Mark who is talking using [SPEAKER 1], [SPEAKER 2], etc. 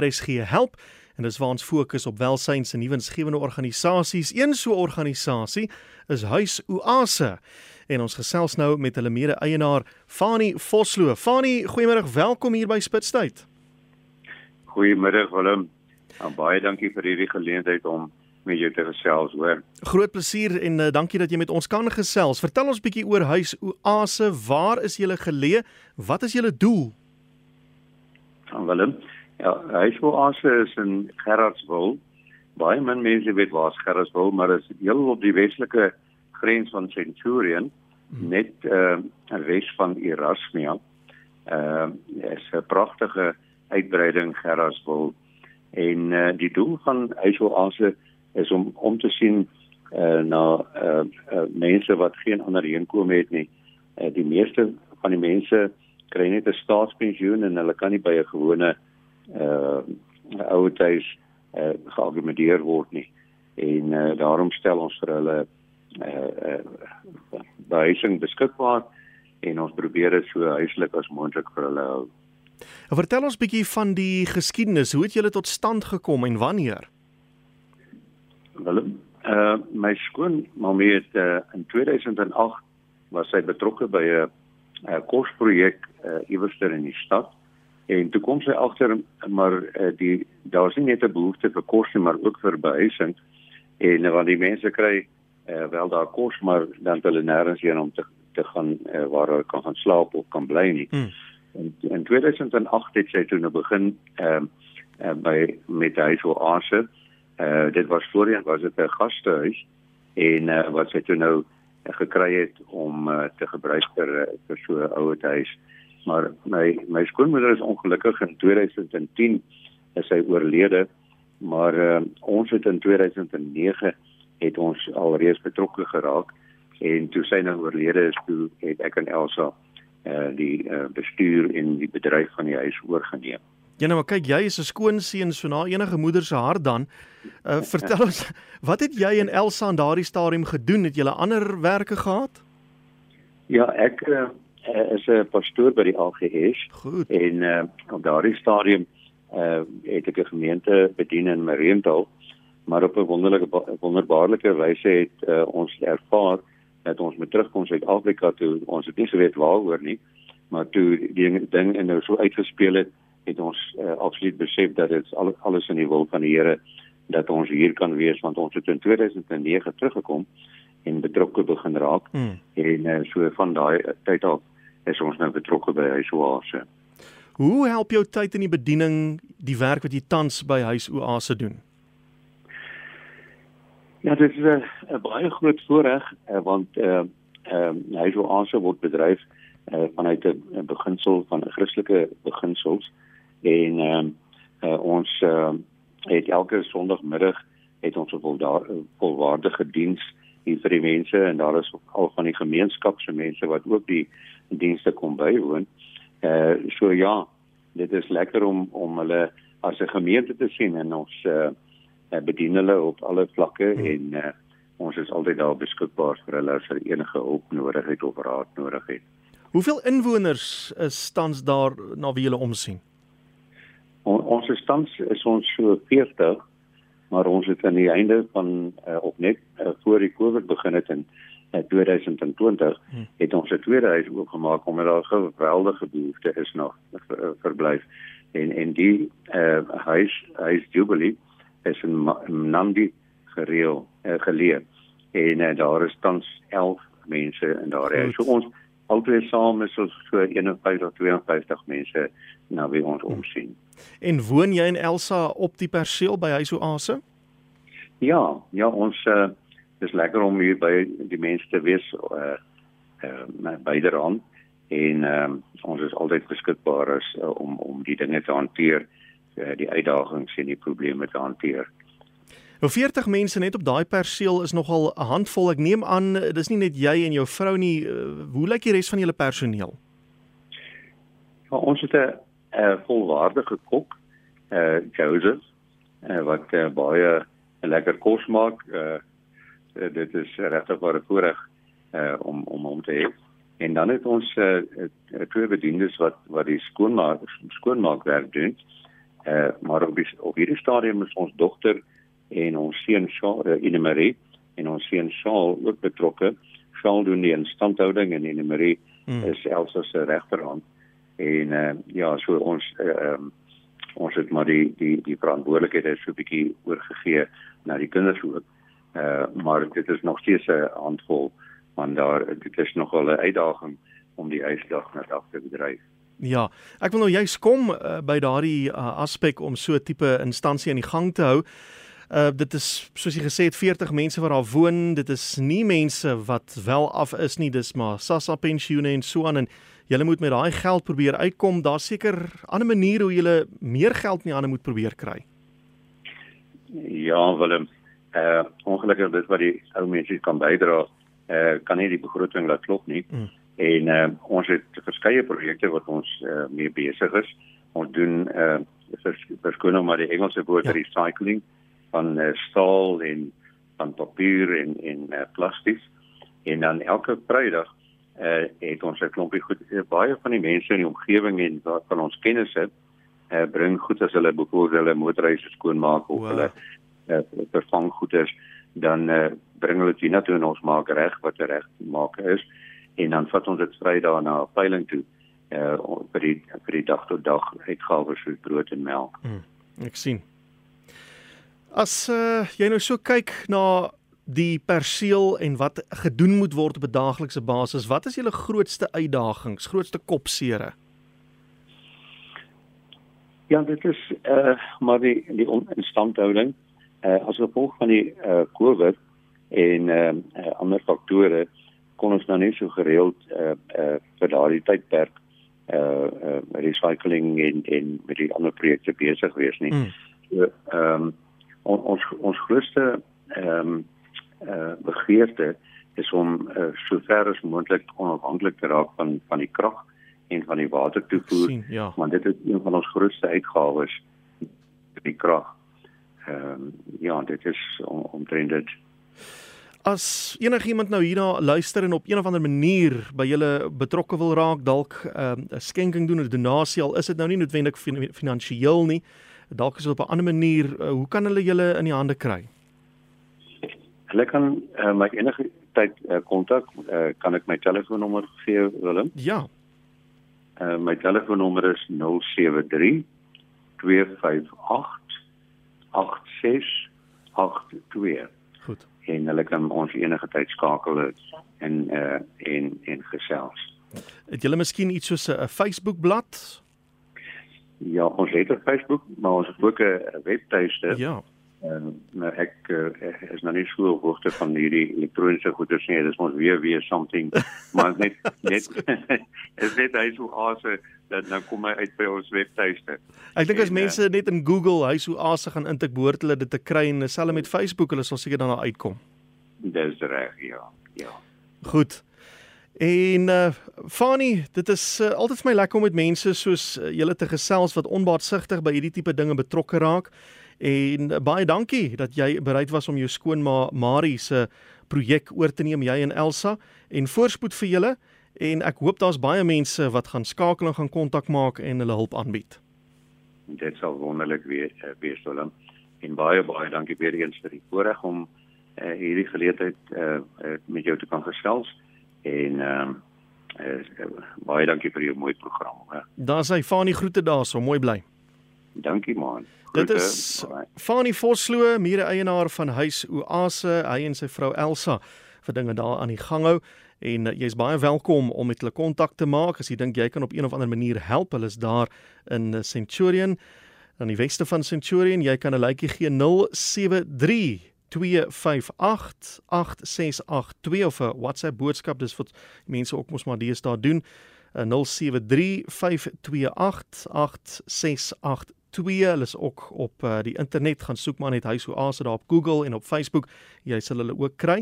[SPEAKER 1] RSG help en dis waar ons fokus op welsyns en nuwensgewende organisasies. Een so 'n organisasie is Huis Oase. En ons gesels nou met hulle mede-eienaar Fani Vosloo. Fani, goeiemôre, welkom hier by Spitstyd.
[SPEAKER 2] Goeiemôre Willem. En baie dankie vir hierdie geleentheid om met jou te gesels, hoor.
[SPEAKER 1] Groot plesier en uh, dankie dat jy met ons kan gesels. Vertel ons bietjie oor Huis Oase. Waar is julle geleë? Wat is julle doel?
[SPEAKER 2] Van Willem. Ja, Huiswoase is in Gerardswil. Baie min mense weet waar Gerardswil, maar dit is heel op die westelike grens van Centurion, hmm. net uh wes van Erasmia. Uh is 'n pragtige uitbreiding Gerardswil en uh die doel van Huiswoase is om om te sien uh na uh, uh mense wat geen ander heenkome het nie. Uh die meeste van die mense kry net 'n staatspensioen en hulle kan nie by 'n gewone uh ouer huis uh geargumenteer word nie. En uh daarom stel ons vir hulle uh, uh behuising beskikbaar en ons probeer dit so huislik as moontlik vir hulle hou.
[SPEAKER 1] Vertel ons bietjie van die geskiedenis. Hoe het julle tot stand gekom en wanneer?
[SPEAKER 2] Wel, uh my skoon mamma het uh, in 2008 was sy betrokke by 'n uh, kosprojek uh, iewers in die stad en toe kom sy agter maar uh, die daar's nie net 'n behoefte vir kos nie maar ook vir behuising en uh, want die mense kry uh, wel daar kos maar dan hulle nêrens heen om te te gaan uh, waar hulle kan gaan slaap of kan bly nie. Hmm. En in 2008 het sy toe nou begin ehm uh, uh, by met huis waar Ase uh, dit was voorheen was dit 'n gastehuis en uh, wat sy toe nou uh, gekry het om uh, te gebruik vir vir so 'n ouer huis maar my my skoonmoeder is ongelukkig in 2010 is sy oorlede maar uh, ons het in 2009 het ons alreeds betrokke geraak en toe sy nou oorlede is toe het ek en Elsa uh, die uh, bestuur en die bedryf van die huis oorgeneem.
[SPEAKER 1] Ja nou maar kyk jy is 'n skoonseun so na enige moeder se hart dan uh, vertel ons wat het jy en Elsa aan daardie stadium gedoen het julle ander werke gehad?
[SPEAKER 2] Ja ek uh, is 'n pastoor by die AGS.
[SPEAKER 1] Goed.
[SPEAKER 2] En uh, op daardie stadium uh, het ek 'n gemeente bedien in Mariental, maar op 'n wonderlike wonderbaarlike wyse het uh, ons ervaar dat ons moet terugkom Suid-Afrika toe. Ons het nie geweet waaroor nie, maar toe die ding, en nou so uitgespeel het, het ons uh, absoluut besef dat dit alles, alles in die wil van die Here dat ons hier kan wees want ons het in 2009 teruggekom en betrokke begin raak hmm. en uh, so van daai tyd af is ons nou betrokke by Huis Oase.
[SPEAKER 1] Hoe help jou tyd in die bediening die werk wat jy tans by Huis Oase doen?
[SPEAKER 2] Ja, dit is 'n baie groot voorreg uh, want ehm uh, uh, Huis Oase word bedryf uh, vanuit 'n beginsel van Christelike beginsels en ehm uh, uh, ons uh, het elke Sondagmiddag het ons 'n volwaardige diens hier vir die mense en daar is ook al van die gemeenskap se mense wat ook die dienste kom bywoon. Uh, so ja, dit is lekker om om hulle as 'n gemeente te sien en ons uh, bedien hulle op alle vlakke hmm. en uh, ons is altyd daar beskikbaar vir hulle as hulle enige hulp nodig het of raad nodig het.
[SPEAKER 1] Hoeveel inwoners is tans daar na wie julle omsien?
[SPEAKER 2] On, ons is tans is ons so 40 maar ons het aan die einde van uh, op net uh, voor die Covid begin het in uh, 2020 hmm. het ons 'n tweede huis oopgemaak omdat daar 'n geweldige behoefte is nog vir uh, verblyf en en die uh, huis huis Jubilee is in Nandi gereël uh, geleë en uh, daar is tans 11 mense in daardie so ons altyd saam is ons so 51 of 52 mense na wie ons omsien.
[SPEAKER 1] En woon jy in Elsa op die perseel by Huis Oase?
[SPEAKER 2] Ja, ja, ons uh, is lekker om hier by die mense te wees uh uh byderhand en uh, ons is altyd beskikbaar as uh, om om die dinge te hanteer, uh, die uitdagings en die probleme te hanteer.
[SPEAKER 1] Nou 40 mense net op daai perseel is nogal 'n handvol. Ek neem aan dis nie net jy en jou vrou nie. Hoe lyk die res van julle personeel?
[SPEAKER 2] Ja, ons het 'n uh, volwaardige kok, uh Joseph, uh, wat uh, baie lekker kos maak. Uh dit is regtig baie voorreg uh om om om te hê. En dan het ons uh twee bediendes wat wat die skoonmaak skoonmaakwerk doen. Uh maar op, die, op hierdie stadium is ons dogter en ons seun Shaal uh, Inemarie en ons seun Shaal ook betrokke. Shaal doen die instandhouding en Inemarie hmm. is Elsa se regterhand. En uh ja, so ons uh, um, ons het maar die die die verantwoordelikheid so 'n bietjie oorgegee na die kinders ook. Uh maar dit is nog steeds 'n handvol want daar dit is nogal 'n uitdaging om die huisdag na dag te bedryf.
[SPEAKER 1] Ja, ek wil nou juist kom uh, by daardie uh, aspek om so 'n tipe instansie aan die gang te hou. Uh dit is soos jy gesê het 40 mense wat daar woon. Dit is nie mense wat wel af is nie, dis maar SASSA pensioene en so aan en julle moet met daai geld probeer uitkom. Daar's seker ander maniere hoe julle meer geld in die hande moet probeer kry.
[SPEAKER 2] Ja, Willem. Uh ongelukkig dis wat die ou mense kan bydra. Uh kan nie die begroting laat klop nie. Mm. En uh ons het verskeie projekte wat ons uh, mee besig is. Ons doen uh verskoon nou maar die Engelse woord ja. recycling van uh, staal en van papier en en uh, plastiek. En dan elke Vrydag uh het ons 'n klompie goed baie van die mense in die omgewing en wat van ons kennis het uh bring goed as hulle byvoorbeeld hulle motorhuise skoonmaak of wow. hulle uh, vervang goeder dan uh, bring hulle dit hiernatoe en ons maak reg wat reg maak is en dan vat ons dit Vrydag na 'n veiling toe uh vir die vir die dag tot dag uitgawes vir brood en melk. Hmm,
[SPEAKER 1] ek sien. As uh, jy nou so kyk na die perseel en wat gedoen moet word op 'n daaglikse basis, wat is julle grootste uitdagings, grootste kopsere?
[SPEAKER 2] Ja, dit is uh maar die die instandhouding uh as gevolg van die uh COVID en uh, uh ander faktore kon ons nou nie so gereeld uh uh vir daardie tydperk uh uh recycling en en met die ander projekte besig wees nie. Mm. So ehm um, on, ons ons grootste ehm um, uh begeerte is om uh, so ver as moontlik onafhanklik te raak van van die krag en van die watertoevoer. Sien, ja. Want dit is een van ons grootste uitgawes die krag. Ehm um, ja, dit is omtrent dit
[SPEAKER 1] As enigiemand nou hierna luister en op een of ander manier by julle betrokke wil raak, dalk ehm, 'n uh, skenking doen of 'n donasie al is dit nou nie noodwendig fin finansiëel nie, dalk is dit op 'n ander manier, uh, hoe kan hulle julle in die hande kry?
[SPEAKER 2] Hulle kan uh, my enige tyd kontak, uh, uh, kan ek my telefoonnommer gee, Willem?
[SPEAKER 1] Ja.
[SPEAKER 2] Uh, my telefoonnommer is 073 258 8682 en hulle kan ons enige tyd skakel en uh en en gesels.
[SPEAKER 1] Het julle miskien iets soos 'n Facebook bladsy?
[SPEAKER 2] Ja, ons het 'n Facebook, maar ons het ook 'n webtuiste. Ja. En nou ek uh, is nou nie so hoogte van hierdie elektroniese goeder nie. Dit is mos weer weer something maar net net is dit hy so asse dat nou kom hy uit by ons webtuiste.
[SPEAKER 1] Ek dink as en, mense net in Google hy so asse gaan intik behoort hulle dit te kry en selfs met Facebook hulle sal seker daarna uitkom.
[SPEAKER 2] Dis reg, ja. Ja.
[SPEAKER 1] Goed. En uh Fanny, dit is uh, altyd vir my lekker om met mense soos uh, julle te gesels wat onbaatsigtig by hierdie tipe dinge betrokke raak. En uh, baie dankie dat jy bereid was om jou skoonma Marie se projek oor te neem jy en Elsa en voorspoed vir julle en ek hoop daar's baie mense wat gaan skakel en gaan kontak maak en hulle hulp aanbied.
[SPEAKER 2] Dit sal wonderlik wees, wees Willem. En baie baie dankie weer eens vir die voorreg om uh, hierdie geleentheid uh, uh, met jou te kan gesels en ehm uh, uh, baie dankie vir jou mooi program.
[SPEAKER 1] Daar sê Fanie groete daarso, mooi bly.
[SPEAKER 2] Dankie man.
[SPEAKER 1] Dit is Fanie Vosloo, mede eienaar van Huis Oase, hy en sy vrou Elsa vir dinge daar aan die gang hou en uh, jy's baie welkom om met hulle kontak te maak as jy dink jy kan op een of ander manier help. Hulle is daar in Centurion aan die weste van Centurion. Jy kan 'n likeie gee 073 07653682 of 'n WhatsApp boodskap dis wat mense ook mos maar deesdae doen 0735288682 hulle is ook op uh, die internet gaan soek maar net huis hoe asse daar op Google en op Facebook. Jy sal hulle ook kry